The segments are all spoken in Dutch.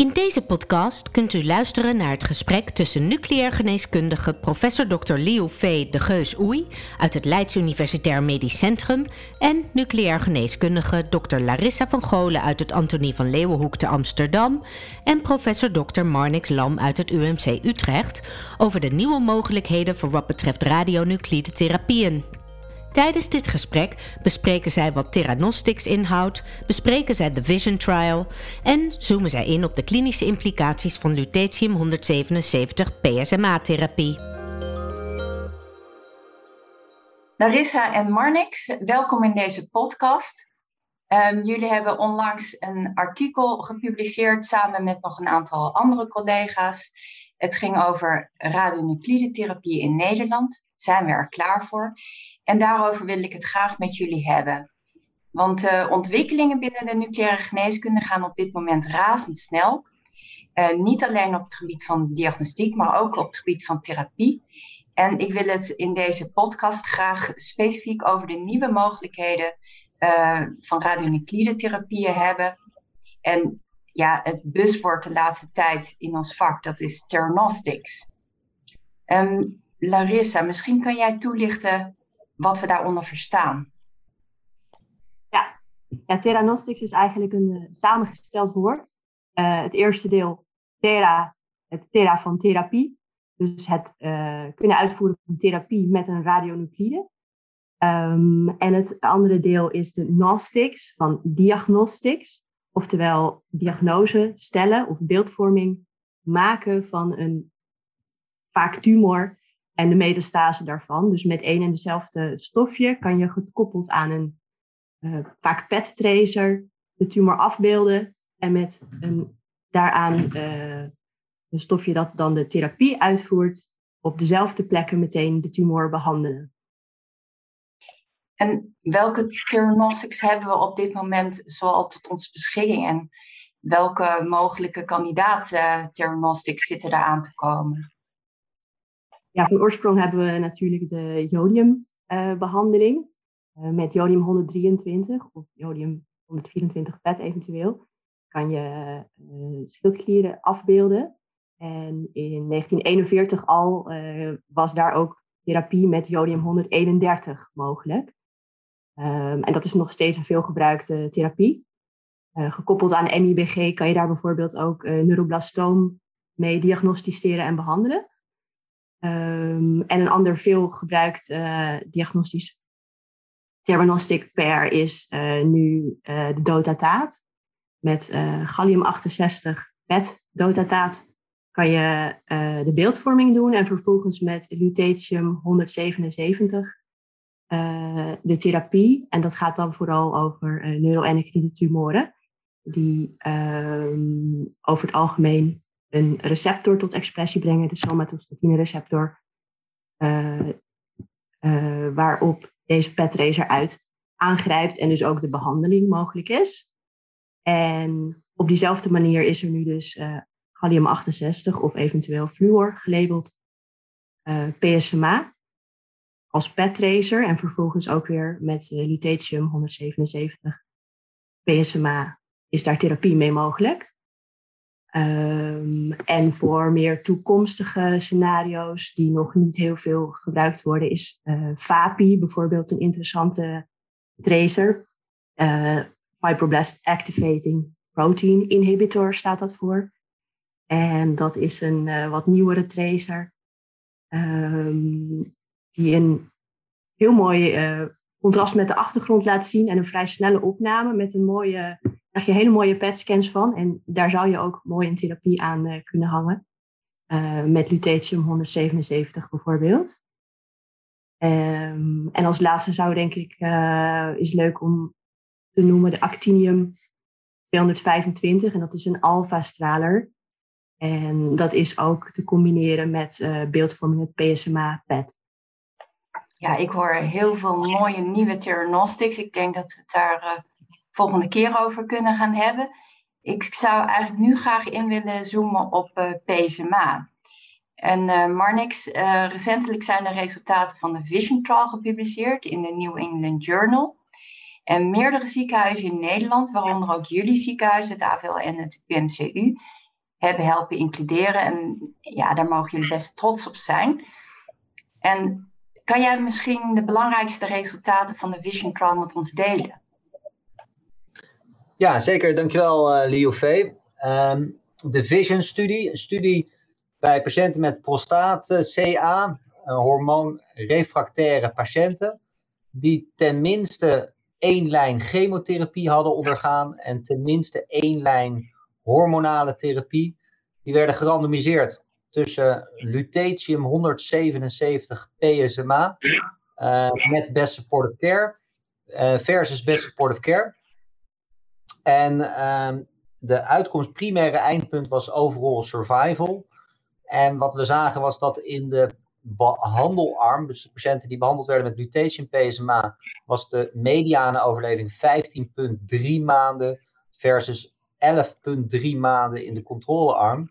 In deze podcast kunt u luisteren naar het gesprek tussen nucleair geneeskundige professor Dr. Liu Fei de Geus Oei uit het Leids Universitair Medisch Centrum en nucleair geneeskundige Dr. Larissa van Golen uit het Antonie van Leeuwenhoek te Amsterdam en professor Dr. Marnix Lam uit het UMC Utrecht over de nieuwe mogelijkheden voor wat betreft radionuclide therapieën. Tijdens dit gesprek bespreken zij wat Theranostics inhoudt, bespreken zij de Vision Trial en zoomen zij in op de klinische implicaties van lutetium-177 PSMA-therapie. Larissa en Marnix, welkom in deze podcast. Um, jullie hebben onlangs een artikel gepubliceerd samen met nog een aantal andere collega's. Het ging over radionuclide in Nederland. Zijn we er klaar voor? En daarover wil ik het graag met jullie hebben. Want de ontwikkelingen binnen de nucleaire geneeskunde gaan op dit moment razendsnel. Uh, niet alleen op het gebied van diagnostiek, maar ook op het gebied van therapie. En ik wil het in deze podcast graag specifiek over de nieuwe mogelijkheden uh, van radionuclide therapieën hebben. En ja, het buswoord de laatste tijd in ons vak, dat is theranostics. Um, Larissa, misschien kan jij toelichten wat we daaronder verstaan. Ja, ja theranostics is eigenlijk een uh, samengesteld woord. Uh, het eerste deel, thera, het thera van therapie. Dus het uh, kunnen uitvoeren van therapie met een radionuclide. Um, en het andere deel is de gnostics van diagnostics. Oftewel diagnose stellen of beeldvorming maken van een vaak tumor en de metastase daarvan. Dus met één en dezelfde stofje kan je gekoppeld aan een uh, vaak PET-tracer de tumor afbeelden en met een daaraan uh, een stofje dat dan de therapie uitvoert op dezelfde plekken meteen de tumor behandelen. En welke theranostics hebben we op dit moment zoal tot onze beschikking? En welke mogelijke kandidaat theranostics zitten daar aan te komen? Ja, van oorsprong hebben we natuurlijk de jodiumbehandeling uh, met jodium 123 of jodium 124 PET eventueel. Kan je uh, schildklieren afbeelden. En in 1941 al was daar ook therapie met jodium 131 mogelijk. Um, en dat is nog steeds een veelgebruikte therapie. Gekoppeld aan MIBG kan je daar bijvoorbeeld ook neuroblastoom mee diagnosticeren en behandelen. Um, en een ander veelgebruikt uh, diagnostisch theranostic pair is nu de dotataat. Met gallium-68 PET dotataat kan je de beeldvorming doen en vervolgens met lutetium-177 uh, de therapie. En dat gaat dan vooral over neuroendocrine tumoren. Die uh, over het algemeen een receptor tot expressie brengen, de somatostatine receptor. Uh, waarop deze PET-tracer uit aangrijpt en dus ook de behandeling mogelijk is. En op diezelfde manier is er nu dus gallium-68 of eventueel fluor gelabeld PSMA als PET-tracer en vervolgens ook weer met uh, lutetium 177 PSMA is daar therapie mee mogelijk. Um, en voor meer toekomstige scenario's die nog niet heel veel gebruikt worden, is FAPI bijvoorbeeld een interessante tracer. Uh, Fibroblast Activating Protein Inhibitor staat dat voor. En dat is een uh, wat nieuwere tracer. Um, die een heel mooi contrast met de achtergrond laat zien en een vrij snelle opname met een mooie, krijg je hele mooie PET-scans van. En daar zou je ook mooi een therapie aan uh, kunnen hangen. Uh, met lutetium 177 bijvoorbeeld. Um, en als laatste zou denk ik, is leuk om te noemen de actinium 225. En dat is een alpha-straler. En dat is ook te combineren met beeldvorming met PSMA-PET ja, ik hoor heel veel mooie nieuwe theranostics. Ik denk dat het daar volgende keer over kunnen gaan hebben. Ik zou eigenlijk nu graag in willen zoomen op uh, PSMA. En uh, Marnix, recentelijk zijn de resultaten van de Vision Trial gepubliceerd in de New England Journal. En meerdere ziekenhuizen in Nederland, waaronder ook jullie ziekenhuis, het AVL en het UMCU, hebben helpen includeren. En ja, daar mogen jullie best trots op zijn. En kan jij misschien de belangrijkste resultaten van de Vision Trial met ons delen? Ja, zeker. Dankjewel, uh, Leo V. Um, de Vision-studie, een studie bij patiënten met prostaat-CA, hormoonrefractaire patiënten, die tenminste één lijn chemotherapie hadden ondergaan en tenminste één lijn hormonale therapie. Die werden gerandomiseerd tussen lutetium 177 PSMA uh, met best supportive care versus best supportive care. En uh, de uitkomst, primaire eindpunt was overall survival. En wat we zagen was dat in de behandelarm, dus de patiënten die behandeld werden met lutetium PSMA, was de mediane overleving 15,3 maanden versus 11,3 maanden in de controlearm.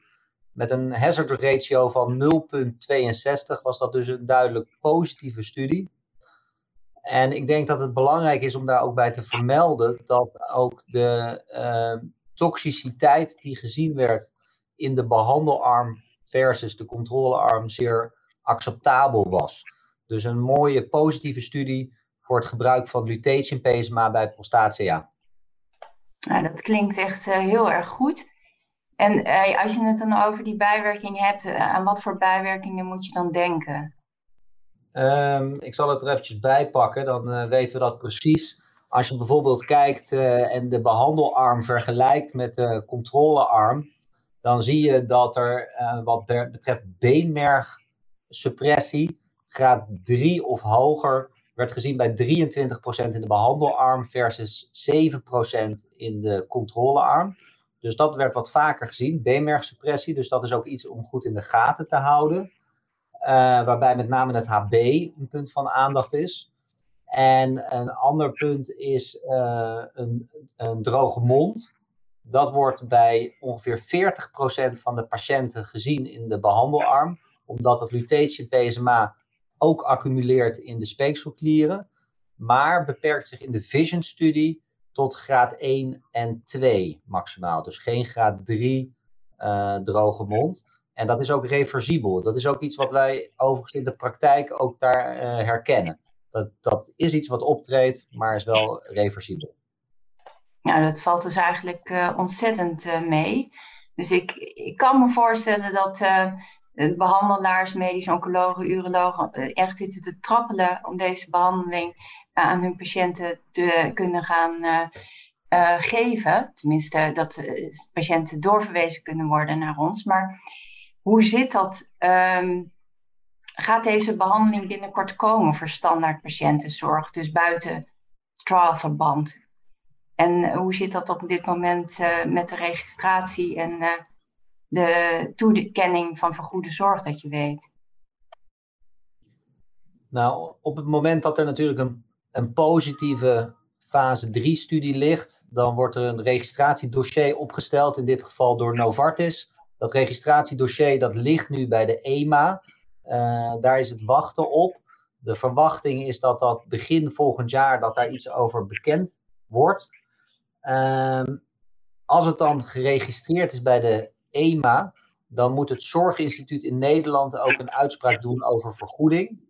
Met een hazard ratio van 0,62 was dat dus een duidelijk positieve studie. En ik denk dat het belangrijk is om daar ook bij te vermelden dat ook de uh, toxiciteit die gezien werd in de behandelarm versus de controlearm zeer acceptabel was. Dus een mooie positieve studie voor het gebruik van lutetium PSMA bij prostaat-CA. Nou, dat klinkt echt uh, heel erg goed. En uh, als je het dan over die bijwerkingen hebt, uh, aan wat voor bijwerkingen moet je dan denken? Um, ik zal het er eventjes bij pakken, dan weten we dat precies. Als je bijvoorbeeld kijkt en de behandelarm vergelijkt met de controlearm, dan zie je dat er wat betreft beenmergsuppressie, graad 3 of hoger, werd gezien bij 23% in de behandelarm versus 7% in de controlearm. Dus dat werd wat vaker gezien, beenmergsuppressie. Dus dat is ook iets om goed in de gaten te houden. Uh, waarbij met name het HB een punt van aandacht is. En een ander punt is uh, een, een, droge mond. Dat wordt bij ongeveer 40% van de patiënten gezien in de behandelarm, omdat het lutetium PSMA ook accumuleert in de speekselklieren, maar beperkt zich in de Vision-studie tot graad 1 en 2 maximaal. Dus geen graad 3 uh, eh, droge mond. En dat is ook reversibel. Dat is ook iets wat wij overigens in de praktijk ook daar uh, herkennen. Dat, dat is iets wat optreedt, maar is wel reversibel. Ja, dat valt dus eigenlijk uh, ontzettend mee. Dus ik, ik kan me voorstellen dat behandelaars, medische oncologen, urologen echt zitten te trappelen om deze behandeling eh, aan hun patiënten te kunnen gaan geven. Tenminste, dat patiënten doorverwezen kunnen worden naar ons. Maar hoe zit dat? Um, gaat deze behandeling binnenkort komen voor standaard patiëntenzorg, dus buiten trialverband? En hoe zit dat op dit moment met de registratie en de toekenning van vergoede zorg dat je weet? Nou, op het moment dat er natuurlijk een, een positieve fase 3-studie ligt, dan wordt er een registratiedossier opgesteld, in dit geval door Novartis. Dat registratiedossier dat ligt nu bij de EMA. Uh, daar is het wachten op. De verwachting is dat dat begin volgend jaar dat daar iets over bekend wordt. Uh, als het dan geregistreerd is bij de EMA, dan moet het Zorginstituut in Nederland ook een uitspraak doen over vergoeding.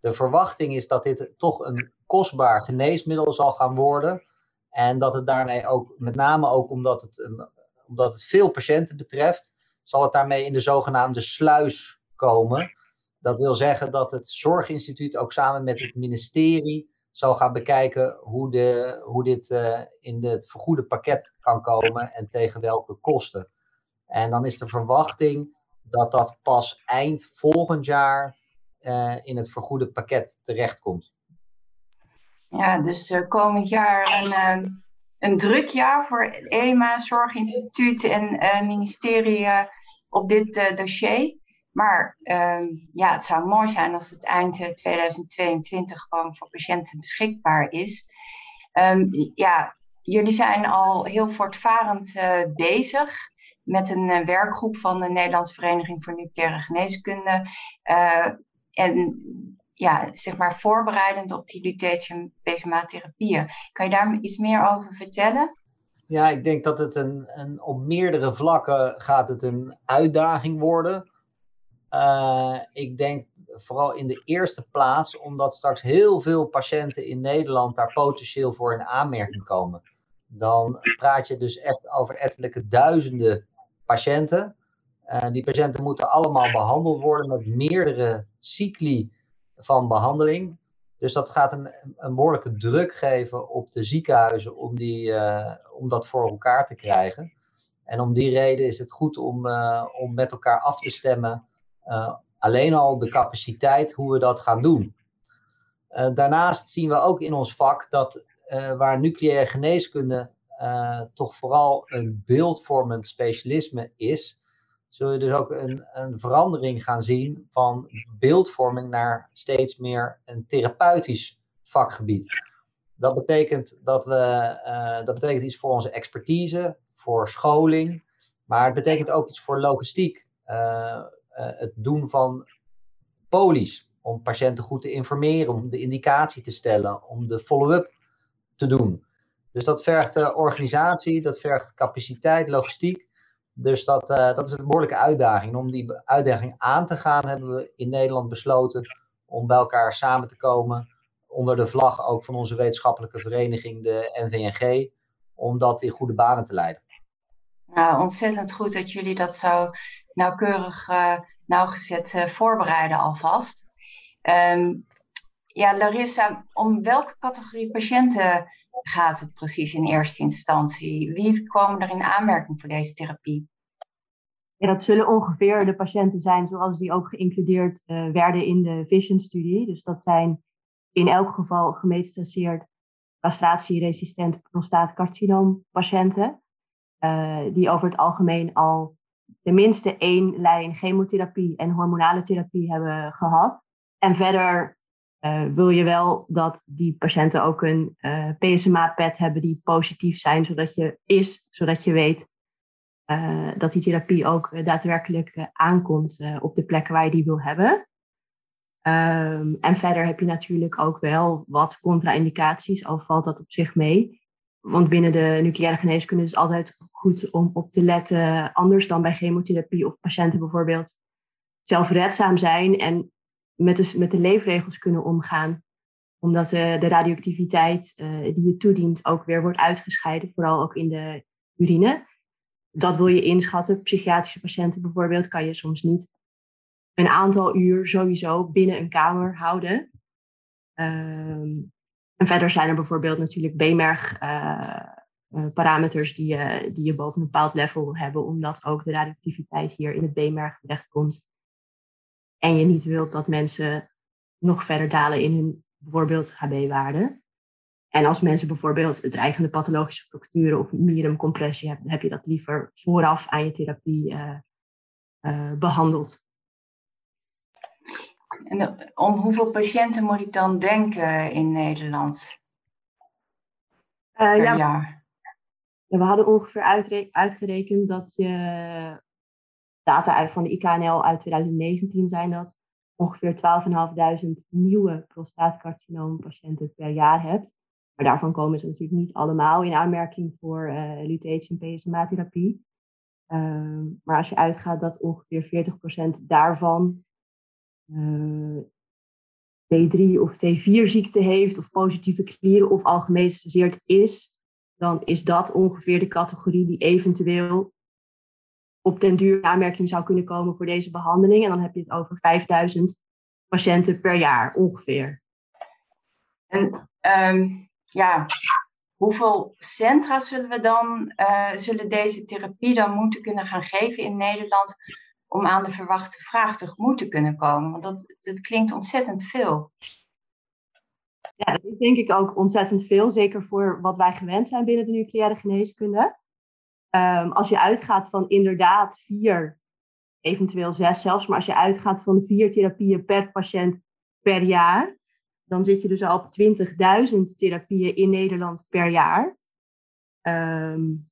De verwachting is dat dit toch een kostbaar geneesmiddel zal gaan worden. En dat het daarmee ook, met name ook omdat het, een, omdat het veel patiënten betreft, zal het daarmee in de zogenaamde sluis komen. Dat wil zeggen dat het Zorginstituut ook samen met het ministerie zal gaan bekijken hoe, de, hoe dit uh, in het vergoede pakket kan komen en tegen welke kosten. En dan is de verwachting dat dat pas eind volgend jaar uh, in het vergoede pakket terechtkomt. Ja, dus uh, komend jaar een druk jaar voor EMA, Zorginstituut en ministerie op dit dossier. Maar ehm, ja, het zou mooi zijn als het eind 2022 gewoon voor patiënten beschikbaar is. Um, ja, jullie zijn al heel voortvarend bezig met een uh, werkgroep van de Nederlandse Vereniging voor Nucleaire Geneeskunde. Uh, en ja, zeg maar voorbereidend op die lutetium-PSMA-therapieën. Kan je daar iets meer over vertellen? Ja, ik denk dat het een, een, op meerdere vlakken gaat het een uitdaging worden. Uh, ik denk vooral in de eerste plaats omdat straks heel veel patiënten in Nederland daar potentieel voor in aanmerking komen. Dan praat je dus echt over ettelijke duizenden patiënten. Uh, die patiënten moeten allemaal behandeld worden met meerdere cycli van behandeling. Dus dat gaat een, een behoorlijke druk geven op de ziekenhuizen om, die, uh, om dat voor elkaar te krijgen. En om die reden is het goed om, uh, om met elkaar af te stemmen. Uh, alleen al de capaciteit hoe we dat gaan doen. daarnaast zien we ook in ons vak dat waar nucleaire geneeskunde toch vooral een beeldvormend specialisme is, zul je dus ook een, een verandering gaan zien van beeldvorming naar steeds meer een therapeutisch vakgebied. Dat betekent dat we, uh, dat betekent iets voor onze expertise, voor scholing, maar het betekent ook iets voor logistiek. Uh, uh, het doen van polies, om patiënten goed te informeren, om de indicatie te stellen, om de follow-up te doen. Dus dat vergt organisatie, dat vergt capaciteit, logistiek. Dus dat, uh, dat is een behoorlijke uitdaging. Om die uitdaging aan te gaan, hebben we in Nederland besloten om bij elkaar samen te komen. Onder de vlag ook van onze wetenschappelijke vereniging, de NVNG, om dat in goede banen te leiden. Nou, ontzettend goed dat jullie dat zo nauwkeurig, uh, nauwgezet uh, voorbereiden alvast. Um, ja, Larissa, om welke categorie patiënten gaat het precies in eerste instantie? Wie komen er in aanmerking voor deze therapie? Ja, dat zullen ongeveer de patiënten zijn zoals die ook geïncludeerd uh, werden in de Vision-studie. Dus dat zijn in elk geval gemetastaseerd castratieresistent prostaatcarcinoom patiënten. Uh, die over het algemeen al tenminste één lijn chemotherapie en hormonale therapie hebben gehad. En verder uh, wil je wel dat die patiënten ook een eh, PSMA-pet hebben die positief zijn, zodat je is, zodat je weet uh, dat die therapie ook daadwerkelijk aankomt op de plekken waar je die wil hebben. Um, en verder heb je natuurlijk ook wel wat contra-indicaties, al valt dat op zich mee. Want binnen de nucleaire geneeskunde is het altijd goed om op te letten, anders dan bij chemotherapie of patiënten bijvoorbeeld zelfredzaam zijn en met de, met de leefregels kunnen omgaan. Omdat de, de radioactiviteit uh, die je toedient ook weer wordt uitgescheiden, vooral ook in de urine. Dat wil je inschatten. Psychiatrische patiënten bijvoorbeeld kan je soms niet een aantal uur sowieso binnen een kamer houden. Um, en verder zijn er bijvoorbeeld natuurlijk B-merg uh, uh, parameters die je, die je boven een bepaald level hebben, omdat ook de radioactiviteit hier in het B-merg terechtkomt. En je niet wilt dat mensen nog verder dalen in hun bijvoorbeeld HB-waarde. En als mensen bijvoorbeeld dreigende pathologische structuren of mierumcompressie hebben, heb je dat liever vooraf aan je therapie uh, uh, behandeld. En om hoeveel patiënten moet ik dan denken in Nederland? Uh, ja, jaar? we hadden ongeveer uitgerekend dat je data uit van de IKNL uit 2019 zijn dat ongeveer 12.500 nieuwe prostaatcarcinoompatiënten per jaar hebt. Maar daarvan komen ze natuurlijk niet allemaal in aanmerking voor uh, lutetie en PSMA-therapie. Uh, maar als je uitgaat dat ongeveer 40% daarvan uh, T3 of T4-ziekte heeft, of positieve klieren of algemeen gestaseerd is, dan is dat ongeveer de categorie die eventueel op den duur aanmerking zou kunnen komen voor deze behandeling. En dan heb je het over 5000 patiënten per jaar ongeveer. En um, ja, hoeveel centra zullen we dan, uh, zullen deze therapie dan moeten kunnen gaan geven in Nederland om aan de verwachte vraag tegemoet te kunnen komen? Want dat, dat klinkt ontzettend veel. Ja, dat is denk ik ook ontzettend veel, zeker voor wat wij gewend zijn binnen de nucleaire geneeskunde. Um, als je uitgaat van inderdaad vier, eventueel zes zelfs, maar als je uitgaat van vier therapieën per patiënt per jaar, dan zit je dus al op 20.000 therapieën in Nederland per jaar. Um,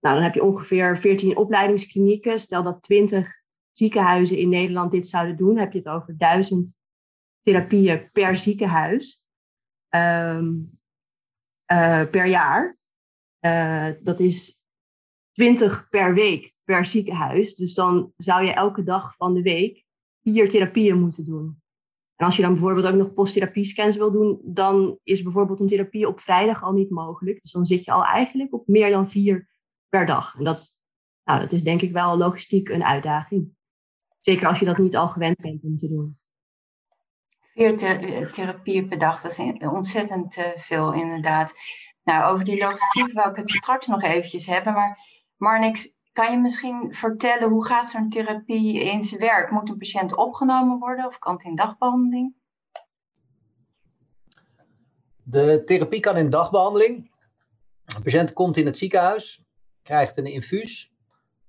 nou, dan heb je ongeveer 14 opleidingsklinieken. Stel dat 20 ziekenhuizen in Nederland dit zouden doen, heb je het over 1000 therapieën per ziekenhuis um, uh, per jaar. Uh, dat is 20 per week per ziekenhuis. Dus dan zou je elke dag van de week vier therapieën moeten doen. En als je dan bijvoorbeeld ook nog posttherapie-scans wil doen, dan is bijvoorbeeld een therapie op vrijdag al niet mogelijk. Dus dan zit je al eigenlijk op meer dan vier per dag. En dat is, nou, dat is denk ik wel logistiek een uitdaging. Zeker als je dat niet al gewend bent om te doen. Vier therapieën per dag, dat is ontzettend eh, veel inderdaad. Nou, over die logistiek wil ik het straks nog eventjes hebben. Maar Marnix, kan je misschien vertellen hoe gaat zo'n therapie in zijn werk? Moet een patiënt opgenomen worden of kan het in dagbehandeling? De therapie kan in dagbehandeling. Een patiënt komt in het ziekenhuis, krijgt een infuus.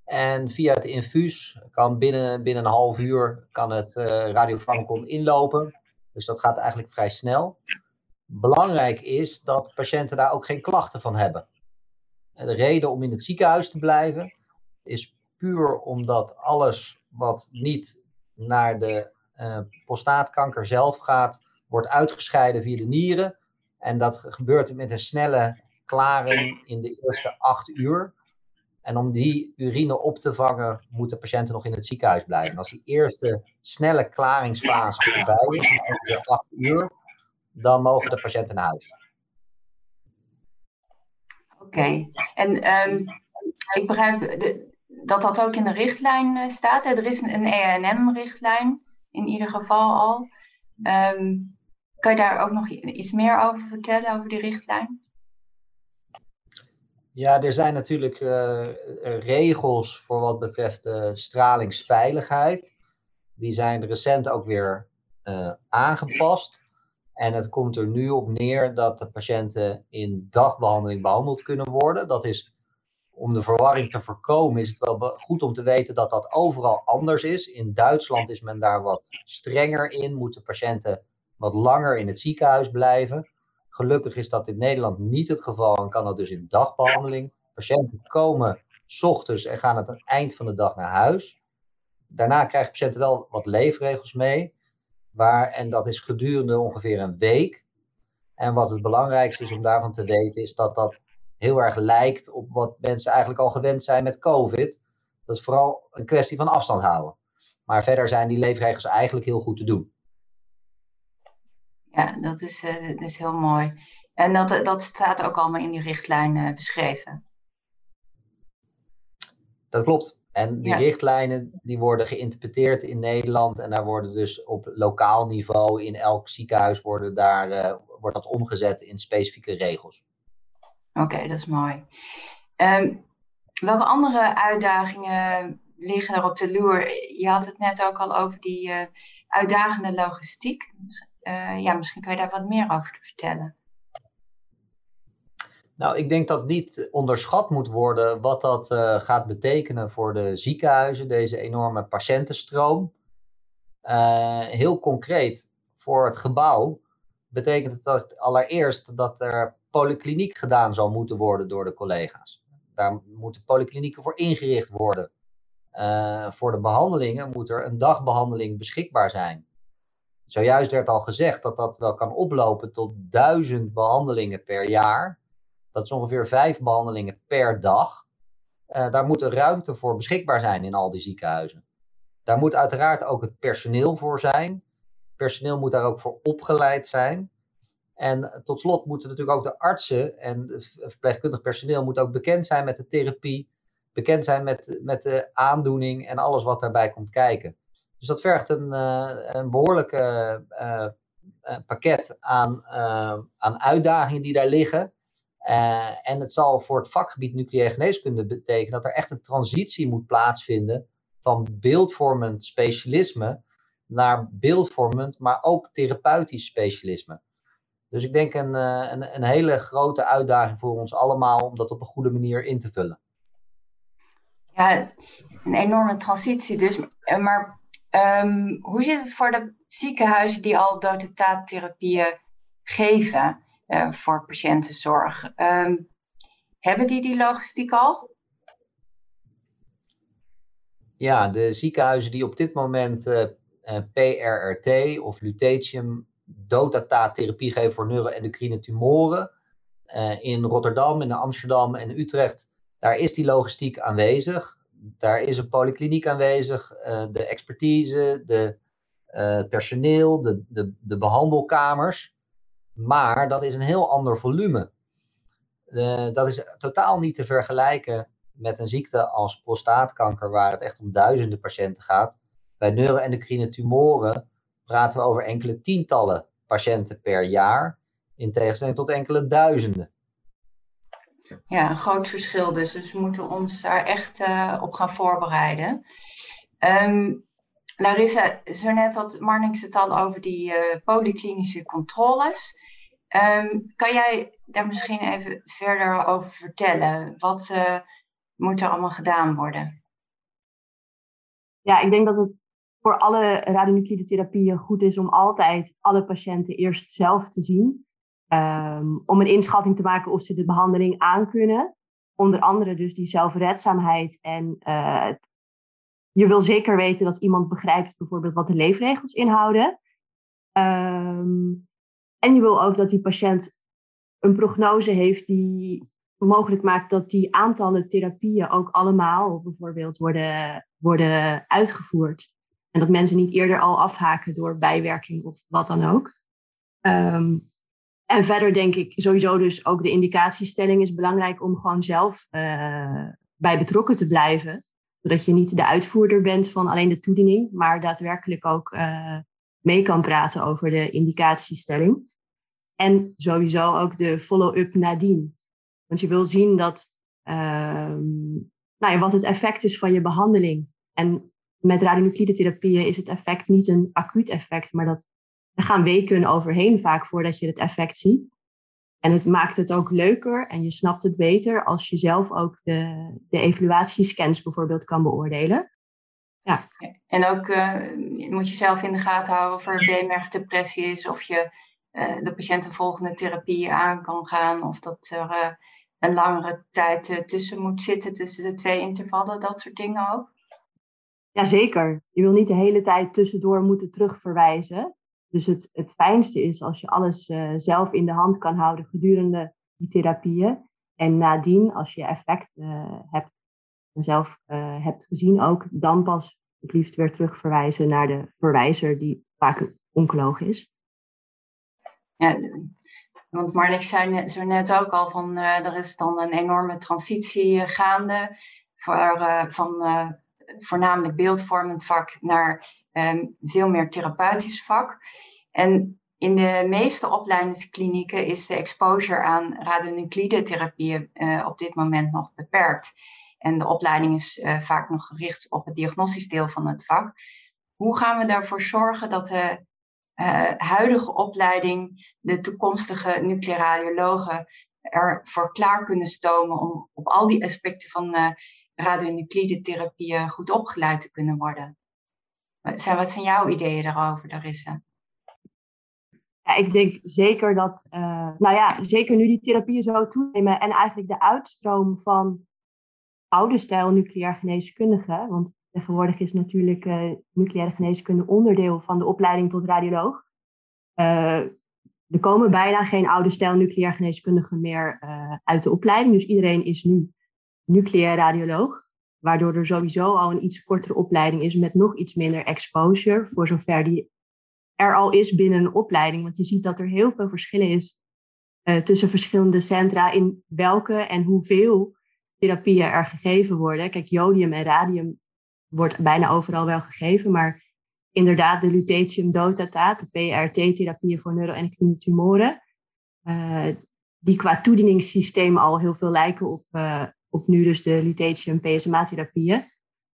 En via het infuus kan binnen, binnen een half uur kan het uh, radiofarmacon inlopen. Dus dat gaat eigenlijk vrij snel. Belangrijk is dat patiënten daar ook geen klachten van hebben. De reden om in het ziekenhuis te blijven is puur omdat alles wat niet naar de uh, prostaatkanker zelf gaat, wordt uitgescheiden via de nieren. En dat gebeurt met een snelle klaring in de eerste acht uur. En om die urine op te vangen, moeten patiënten nog in het ziekenhuis blijven. En als die eerste snelle klaringsfase voorbij is, ongeveer acht uur, dan mogen de patiënten naar huis. Oké, en um, ik begrijp de, dat dat ook in de richtlijn uh, staat. Hè? Er is een, een ENM-richtlijn in ieder geval al. Um, kan je daar ook nog iets meer over vertellen, over die richtlijn? Ja, er zijn natuurlijk uh, regels voor wat betreft uh, stralingsveiligheid. Die zijn recent ook weer aangepast. En het komt er nu op neer dat de patiënten in dagbehandeling behandeld kunnen worden. Dat is om de verwarring te voorkomen, is het wel goed om te weten dat dat overal anders is. In Duitsland is men daar wat strenger in, moeten patiënten wat langer in het ziekenhuis blijven. Gelukkig is dat in Nederland niet het geval en kan dat dus in dagbehandeling. Patiënten komen s ochtends en gaan aan het eind van de dag naar huis. Daarna krijgen patiënten wel wat leefregels mee. Waar, en dat is gedurende ongeveer een week. En wat het belangrijkste is om daarvan te weten, is dat dat heel erg lijkt op wat mensen eigenlijk al gewend zijn met COVID. Dat is vooral een kwestie van afstand houden. Maar verder zijn die leefregels eigenlijk heel goed te doen. Ja, dat is, uh, dat is heel mooi. En dat, dat staat ook allemaal in die richtlijn uh, beschreven. Dat klopt. En die richtlijnen die worden geïnterpreteerd in Nederland en daar worden dus op lokaal niveau in elk ziekenhuis worden daar, uh, wordt dat omgezet in specifieke regels. Oké, dat is mooi. Um, welke andere uitdagingen liggen er op de loer? Je had het net ook al over die uh, uitdagende logistiek. Uh, ja, misschien kan je daar wat meer over vertellen. Nou, ik denk dat niet onderschat moet worden wat dat uh, gaat betekenen voor de ziekenhuizen, deze enorme patiëntenstroom. Uh, heel concreet, voor het gebouw betekent het dat allereerst dat er polykliniek gedaan zal moeten worden door de collega's. Daar moeten polyklinieken voor ingericht worden. Uh, voor de behandelingen moet er een dagbehandeling beschikbaar zijn. Zojuist werd al gezegd dat dat wel kan oplopen tot duizend behandelingen per jaar. Dat is ongeveer vijf behandelingen per dag. Uh, daar moet ruimte voor beschikbaar zijn in al die ziekenhuizen. Daar moet uiteraard ook het personeel voor zijn. Personeel moet daar ook voor opgeleid zijn. En tot slot moeten natuurlijk ook de artsen en het verpleegkundig personeel moet ook bekend zijn met de therapie, bekend zijn met, met de aandoening en alles wat daarbij komt kijken. Dus dat vergt een, uh, een behoorlijke uh, uh, pakket aan, aan uitdagingen die daar liggen. En het zal voor het vakgebied nucleaire geneeskunde betekenen dat er echt een transitie moet plaatsvinden van beeldvormend specialisme naar beeldvormend, maar ook therapeutisch specialisme. Dus ik denk een, een, een, hele grote uitdaging voor ons allemaal om dat op een goede manier in te vullen. Ja, een enorme transitie dus. Maar um, hoe zit het voor de ziekenhuizen die al dotaattherapieën geven uh, voor patiëntenzorg? Um, hebben die die logistiek al? Ja, de ziekenhuizen die op dit moment uh, uh, PRRT of lutetium dotataattherapie geven voor neuroendocrine tumoren, in Rotterdam, in Amsterdam en Utrecht, daar is die logistiek aanwezig. Daar is een polykliniek aanwezig, de expertise, de, het personeel, de, de, de behandelkamers. Maar dat is een heel ander volume. dat is totaal niet te vergelijken met een ziekte als prostaatkanker, waar het echt om duizenden patiënten gaat. Bij neuroendocrine tumoren praten we over enkele tientallen patiënten per jaar, in tegenstelling tot enkele duizenden. Ja, een groot verschil dus. Dus we moeten ons daar echt uh, op gaan voorbereiden. Um, Larissa, zo net had Marnix het al over die uh, polyklinische controles. Um, kan jij daar misschien even verder over vertellen? Wat uh, moet er allemaal gedaan worden? Ja, ik denk dat het voor alle radionuclide therapieën goed is om altijd alle patiënten eerst zelf te zien. Um, om een inschatting te maken of ze de behandeling aankunnen. Onder andere dus die zelfredzaamheid en uh, je wil zeker weten dat iemand begrijpt bijvoorbeeld wat de leefregels inhouden. Um, en je wil ook dat die patiënt een prognose heeft die mogelijk maakt dat die aantallen therapieën ook allemaal bijvoorbeeld worden, worden uitgevoerd. En dat mensen niet eerder al afhaken door bijwerking of wat dan ook. Um, en verder denk ik sowieso dus ook de indicatiestelling is belangrijk om gewoon zelf uh, bij betrokken te blijven. Zodat je niet de uitvoerder bent van alleen de toediening, maar daadwerkelijk ook uh, mee kan praten over de indicatiestelling. En sowieso ook de follow-up nadien. Want je wil zien dat, uh, nou ja, wat het effect is van je behandeling. En met radionuclide therapieën is het effect niet een acuut effect, maar dat er gaan weken overheen vaak voordat je het effect ziet. En het maakt het ook leuker en je snapt het beter als je zelf ook de, de evaluatiescans bijvoorbeeld kan beoordelen. Ja. En ook uh, moet je zelf in de gaten houden of er beenmergdepressie is, of je uh, de patiënt een volgende therapie aan kan gaan, of dat er uh, een langere tijd tussen moet zitten, tussen de twee intervallen, dat soort dingen ook. Jazeker. Je wil niet de hele tijd tussendoor moeten terugverwijzen. Dus het, het fijnste is als je alles uh, zelf in de hand kan houden gedurende die therapieën. En nadien, als je effect uh, hebt, zelf uh, hebt gezien ook, dan pas het liefst weer terugverwijzen naar de verwijzer, die vaak een oncoloog is. Ja, want Marnix zei zo net ook al van, er is dan een enorme transitie gaande voor, van voornamelijk beeldvormend vak naar um, veel meer therapeutisch vak. En in de meeste opleidingsklinieken is de exposure aan radionuclide therapieën uh, op dit moment nog beperkt. En de opleiding is uh, vaak nog gericht op het diagnostisch deel van het vak. Hoe gaan we daarvoor zorgen dat de uh, huidige opleiding, de toekomstige nucleaire radiologen, ervoor klaar kunnen stomen om op al die aspecten van radionuclide therapieën goed opgeleid te kunnen worden? Wat zijn, jouw ideeën daarover, Darissa? Ja, ik denk zeker dat, uh, nou ja, zeker nu die therapieën zo toenemen en eigenlijk de uitstroom van oude stijl nucleair geneeskundige, want tegenwoordig is natuurlijk uh, nucleaire geneeskunde onderdeel van de opleiding tot radioloog. Uh, er komen bijna geen oude stijl nucleair geneeskundigen meer uit de opleiding, dus iedereen is nu nucleair radioloog waardoor er sowieso al een iets kortere opleiding is met nog iets minder exposure, voor zover die er al is binnen een opleiding. Want je ziet dat er heel veel verschillen is uh, tussen verschillende centra in welke en hoeveel therapieën er gegeven worden. Kijk, jodium en radium wordt bijna overal wel gegeven, maar inderdaad de lutetium dotata, de PRT-therapieën voor neuroendocrine tumoren, uh, die qua toedieningssysteem al heel veel lijken op, uh, op nu dus de lutetium PSMA-therapieën,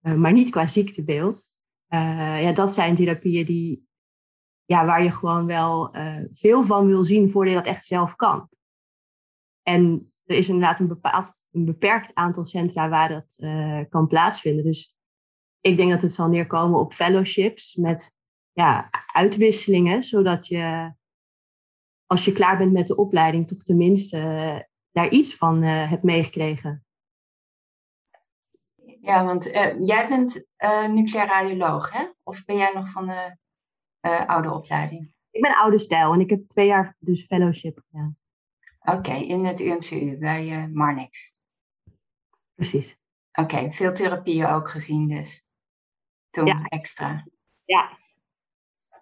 uh, maar niet qua ziektebeeld. Uh, ja, dat zijn therapieën die, ja, waar je gewoon wel uh, veel van wil zien voordat je dat echt zelf kan. En er is inderdaad een, bepaald, een beperkt aantal centra waar dat kan plaatsvinden. Dus ik denk dat het zal neerkomen op fellowships met ja, uitwisselingen, zodat je als je klaar bent met de opleiding toch tenminste daar iets van hebt meegekregen. Ja, want uh, jij bent uh, nucleair radioloog, hè? Of ben jij nog van de uh, oude opleiding? Ik ben oude stijl en ik heb twee jaar dus fellowship gedaan. Oké, in het UMCU bij Marnix. Precies. Oké, veel therapieën ook gezien dus. Toen ja. extra. Ja.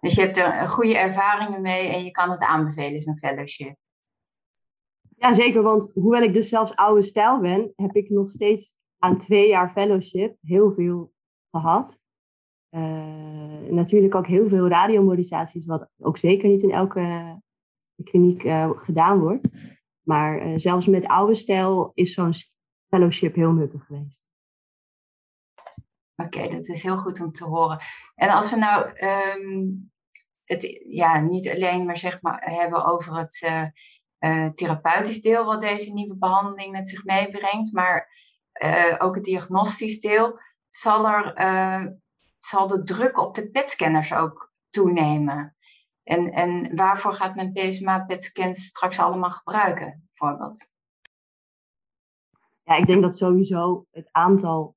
Dus je hebt er goede ervaringen mee en je kan het aanbevelen, zo'n fellowship. Ja, zeker. Want hoewel ik dus zelfs oude stijl ben, heb ik nog steeds aan twee jaar fellowship heel veel gehad. Uh, natuurlijk ook heel veel radiomodulaties, wat ook zeker niet in elke kliniek uh, gedaan wordt. Maar uh, zelfs met oude stijl is zo'n fellowship heel nuttig geweest. Oké, dat is heel goed om te horen. En als we nou um, het ja, niet alleen maar, zeg maar hebben over het therapeutisch deel wat deze nieuwe behandeling met zich meebrengt, maar uh, ook het diagnostisch deel, zal, er, uh, zal de druk op de PET-scanners ook toenemen. En, en waarvoor gaat men PSMA PET-scans straks allemaal gebruiken, bijvoorbeeld? Ja, ik denk dat sowieso het aantal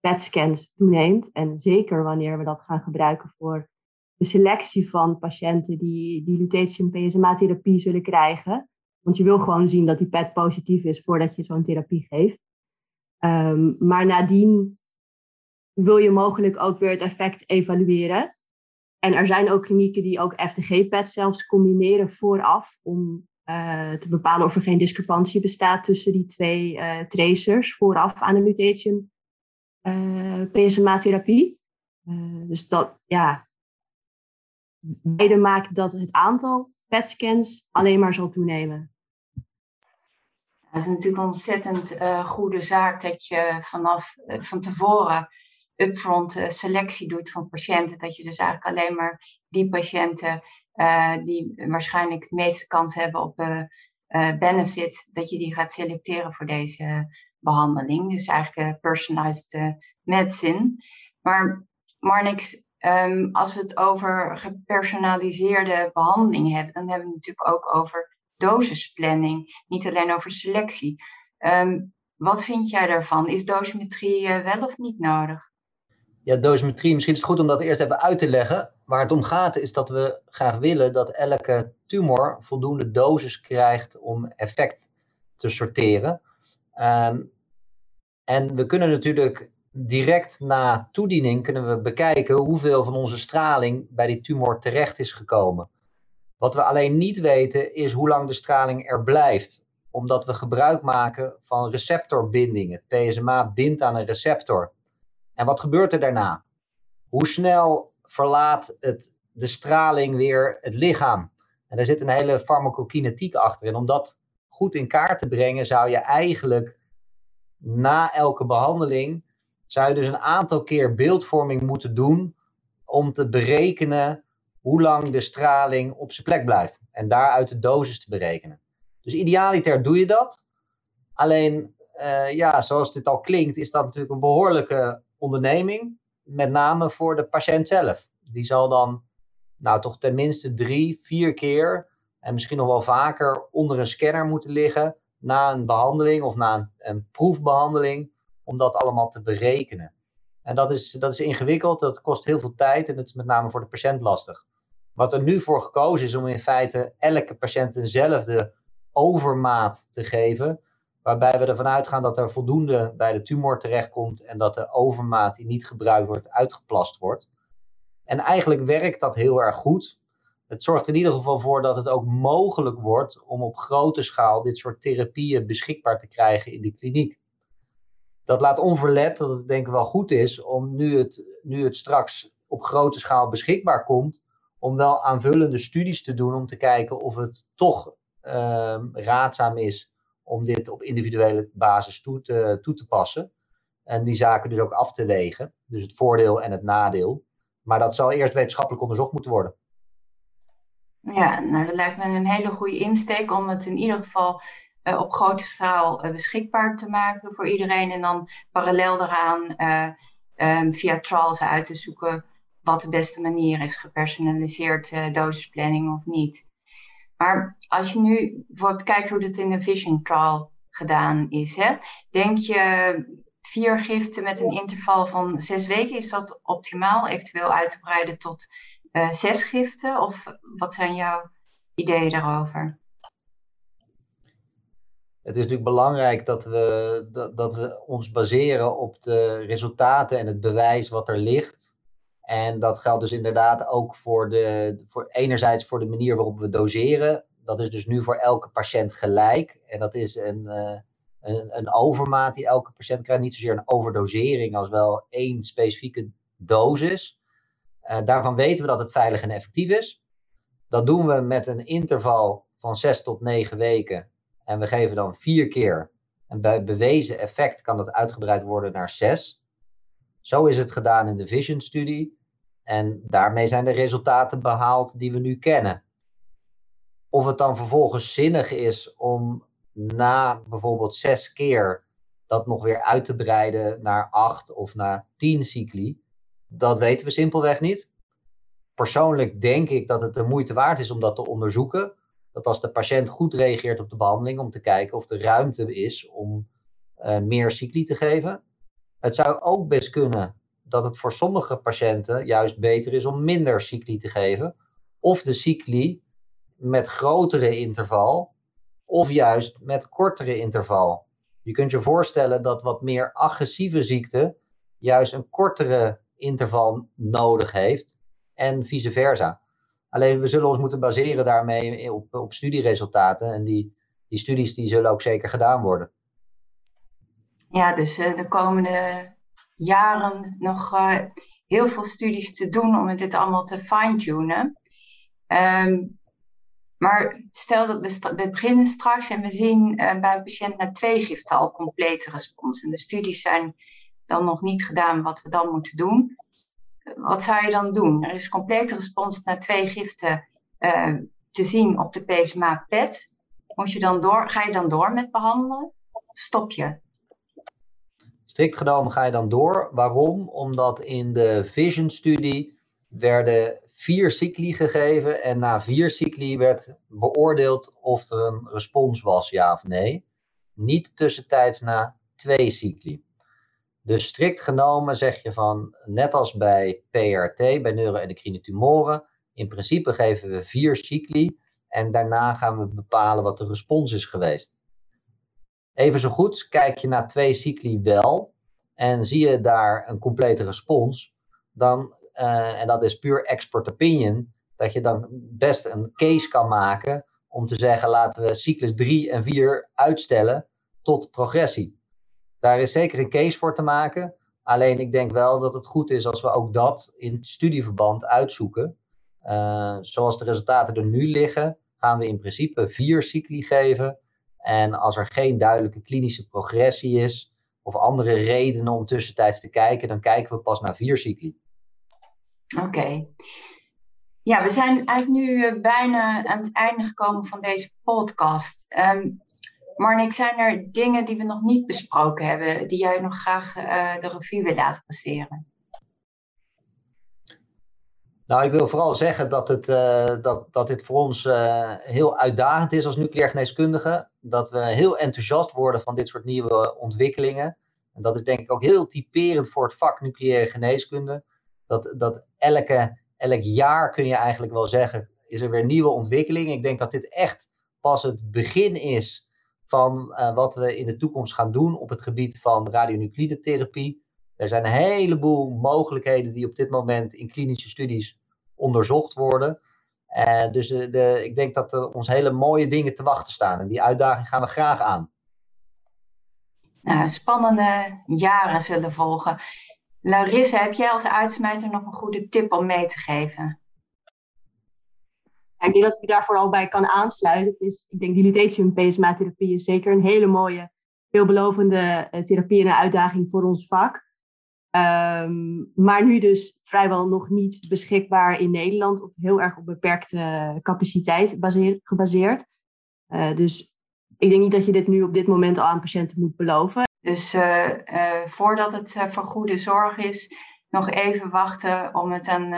PET-scans toeneemt. En zeker wanneer we dat gaan gebruiken voor de selectie van patiënten die, die lutetium PSMA-therapie zullen krijgen. Want je wil gewoon zien dat die PET positief is voordat je zo'n therapie geeft. Um, maar nadien wil je mogelijk ook weer het effect evalueren. En er zijn ook klinieken die ook FTG-PET zelfs combineren vooraf om uh, te bepalen of er geen discrepantie bestaat tussen die twee uh, tracers vooraf aan een lutetium uh, PSMA-therapie. dus dat, ja, beide maken dat het aantal PET-scans alleen maar zal toenemen. Het is natuurlijk een ontzettend uh, goede zaak dat je vanaf uh, van tevoren upfront uh, selectie doet van patiënten. Dat je dus eigenlijk alleen maar die patiënten die waarschijnlijk de meeste kans hebben op benefit, dat je die gaat selecteren voor deze behandeling. Dus eigenlijk personalized medicine. Maar Marnix, um, als we het over gepersonaliseerde behandeling hebben, dan hebben we het natuurlijk ook over dosisplanning, niet alleen over selectie. Um, wat vind jij daarvan? Is dosimetrie uh, wel of niet nodig? Ja, dosimetrie, misschien is het goed om dat eerst even uit te leggen. Waar het om gaat is dat we graag willen dat elke tumor voldoende dosis krijgt om effect te sorteren. Um, en we kunnen natuurlijk direct na toediening kunnen we bekijken hoeveel van onze straling bij die tumor terecht is gekomen. Wat we alleen niet weten is hoe lang de straling er blijft. Omdat we gebruik maken van receptorbindingen. PSMA bindt aan een receptor. En wat gebeurt er daarna? Hoe snel verlaat het, de straling weer het lichaam? En daar zit een hele farmacokinetiek achter. En om dat goed in kaart te brengen, zou je eigenlijk na elke behandeling, zou je dus een aantal keer beeldvorming moeten doen om te berekenen hoe lang de straling op zijn plek blijft. En daaruit de dosis te berekenen. Dus idealiter doe je dat. Alleen, uh, ja, zoals dit al klinkt, is dat natuurlijk een behoorlijke onderneming. Met name voor de patiënt zelf. Die zal dan, nou toch tenminste drie, vier keer en misschien nog wel vaker onder een scanner moeten liggen. Na een behandeling of na een, een proefbehandeling. Om dat allemaal te berekenen. En dat is, dat is ingewikkeld, dat kost heel veel tijd en het is met name voor de patiënt lastig. Wat er nu voor gekozen is om in feite elke patiënt eenzelfde overmaat te geven, waarbij we ervan uitgaan dat er voldoende bij de tumor terechtkomt en dat de overmaat die niet gebruikt wordt uitgeplast wordt. En eigenlijk werkt dat heel erg goed. Het zorgt in ieder geval voor dat het ook mogelijk wordt om op grote schaal dit soort therapieën beschikbaar te krijgen in de kliniek. Dat laat onverlet dat het denk ik wel goed is om nu het, nu het straks op grote schaal beschikbaar komt, om wel aanvullende studies te doen om te kijken of het toch uh, raadzaam is om dit op individuele basis toe te, toe te passen. En die zaken dus ook af te wegen. Dus het voordeel en het nadeel. Maar dat zal eerst wetenschappelijk onderzocht moeten worden. Ja, nou dat lijkt me een hele goede insteek om het in ieder geval uh, op grote schaal uh, beschikbaar te maken voor iedereen. En dan parallel daaraan uh, via trials uit te zoeken wat de beste manier is, gepersonaliseerd uh, dosisplanning of niet. Maar als je nu kijkt hoe dit in de Vision Trial gedaan is, hè, denk je vier giften met een interval van zes weken, is dat optimaal? Eventueel uit te breiden tot uh, zes giften? Of wat zijn jouw ideeën daarover? het is natuurlijk belangrijk dat we, dat, dat we ons baseren op de resultaten en het bewijs wat er ligt. En dat geldt dus inderdaad ook voor de, voor enerzijds voor de manier waarop we doseren. Dat is dus nu voor elke patiënt gelijk. En dat is een, uh, een, een, overmaat die elke patiënt krijgt. Niet zozeer een overdosering als wel één specifieke dosis. Uh, daarvan weten we dat het veilig en effectief is. Dat doen we met een interval van 6 tot 9 weken. En we geven dan vier keer. En bij bewezen effect kan dat uitgebreid worden naar 6. Zo is het gedaan in de Vision-studie. En daarmee zijn de resultaten behaald die we nu kennen. Of het dan vervolgens zinnig is om na bijvoorbeeld zes keer dat nog weer uit te breiden naar acht of naar tien cycli, dat weten we simpelweg niet. Persoonlijk denk ik dat het de moeite waard is om dat te onderzoeken. Dat als de patiënt goed reageert op de behandeling, om te kijken of er ruimte is om uh, meer cycli te geven. Het zou ook best kunnen dat het voor sommige patiënten juist beter is om minder cycli te geven. Of de cycli met grotere interval, of juist met kortere interval. Je kunt je voorstellen dat wat meer agressieve ziekte juist een kortere interval nodig heeft en vice versa. Alleen we zullen ons moeten baseren daarmee op, op studieresultaten en die, die studies die zullen ook zeker gedaan worden. Ja, dus uh, de komende jaren nog uh, heel veel studies te doen om dit allemaal te fine-tunen. Um, maar stel dat we, beginnen straks en we zien uh, bij een patiënt na twee giften al complete respons. En de studies zijn dan nog niet gedaan wat we dan moeten doen. Wat zou je dan doen? Er is complete respons na twee giften te zien op de PSMA-PET. Moet je dan door, ga je dan door met behandelen? Stop je? Strikt genomen ga je dan door. Waarom? Omdat in de Vision-studie werden vier cycli gegeven en na vier cycli werd beoordeeld of er een respons was, ja of nee. Niet tussentijds na twee cycli. Dus strikt genomen zeg je van, net als bij PRT, bij neuroendocrine tumoren, in principe geven we vier cycli en daarna gaan we bepalen wat de respons is geweest. Even zo goed, kijk je naar twee cycli wel en zie je daar een complete respons, dan, uh, en dat is puur expert opinion, dat je dan best een case kan maken om te zeggen laten we cyclus 3 en 4 uitstellen tot progressie. Daar is zeker een case voor te maken. Alleen ik denk wel dat het goed is als we ook dat in studieverband uitzoeken. Uh, zoals de resultaten er nu liggen, gaan we in principe vier cycli geven. En als er geen duidelijke klinische progressie is, of andere redenen om tussentijds te kijken, dan kijken we pas naar vier cycli. Oké. Ja, we zijn eigenlijk nu eh, bijna aan het einde gekomen van deze podcast. Um, Marnik, zijn er dingen die we nog niet besproken hebben, die jij nog graag uh, de revue wil laten passeren? Nou, ik wil vooral zeggen dat, het, uh, dat, dat dit voor ons uh, heel uitdagend is als nucleair geneeskundige. Dat we heel enthousiast worden van dit soort nieuwe ontwikkelingen. En dat is denk ik ook heel typerend voor het vak nucleaire geneeskunde. Dat, dat elke, elk jaar kun je eigenlijk wel zeggen, is er weer nieuwe ontwikkelingen. Ik denk dat dit echt pas het begin is van uh, wat we in de toekomst gaan doen op het gebied van radionuclide Er zijn een heleboel mogelijkheden die op dit moment in klinische studies onderzocht worden. Uh, dus de, de, ik denk dat er ons hele mooie dingen te wachten staan. En die uitdaging gaan we graag aan. Nou, spannende jaren zullen volgen. Larissa, heb jij als uitsmijter nog een goede tip om mee te geven? ik denk dat ik daar vooral bij kan aansluiten. is, ik denk die lutetium-PSMA-therapie is zeker een hele mooie, veelbelovende uh, therapie en een uitdaging voor ons vak. Um, maar nu dus vrijwel nog niet beschikbaar in Nederland of heel erg op beperkte capaciteit baseer, gebaseerd. Uh, dus ik denk niet dat je dit nu op dit moment al aan patiënten moet beloven. Dus uh, voordat het voor goede zorg is, nog even wachten om het aan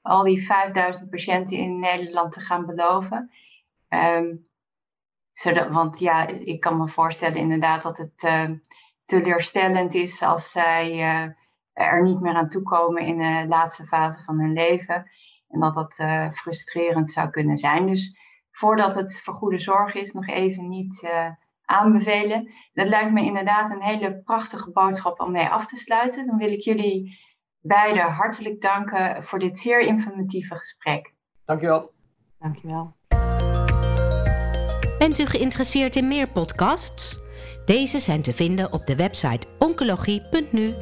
al die 5000 patiënten in Nederland te gaan beloven. Um, zodat, want ja, ik kan me voorstellen inderdaad dat het teleurstellend is als zij er niet meer aan toekomen in de laatste fase van hun leven. En dat dat uh, frustrerend zou kunnen zijn. Dus voordat het voor goede zorg is, nog even niet aanbevelen. Dat lijkt me inderdaad een hele prachtige boodschap om mee af te sluiten. Dan wil ik jullie beiden hartelijk danken voor dit zeer informatieve gesprek. Dankjewel. Dankjewel. Bent u geïnteresseerd in meer podcasts? Deze zijn te vinden op de website oncologie.nu.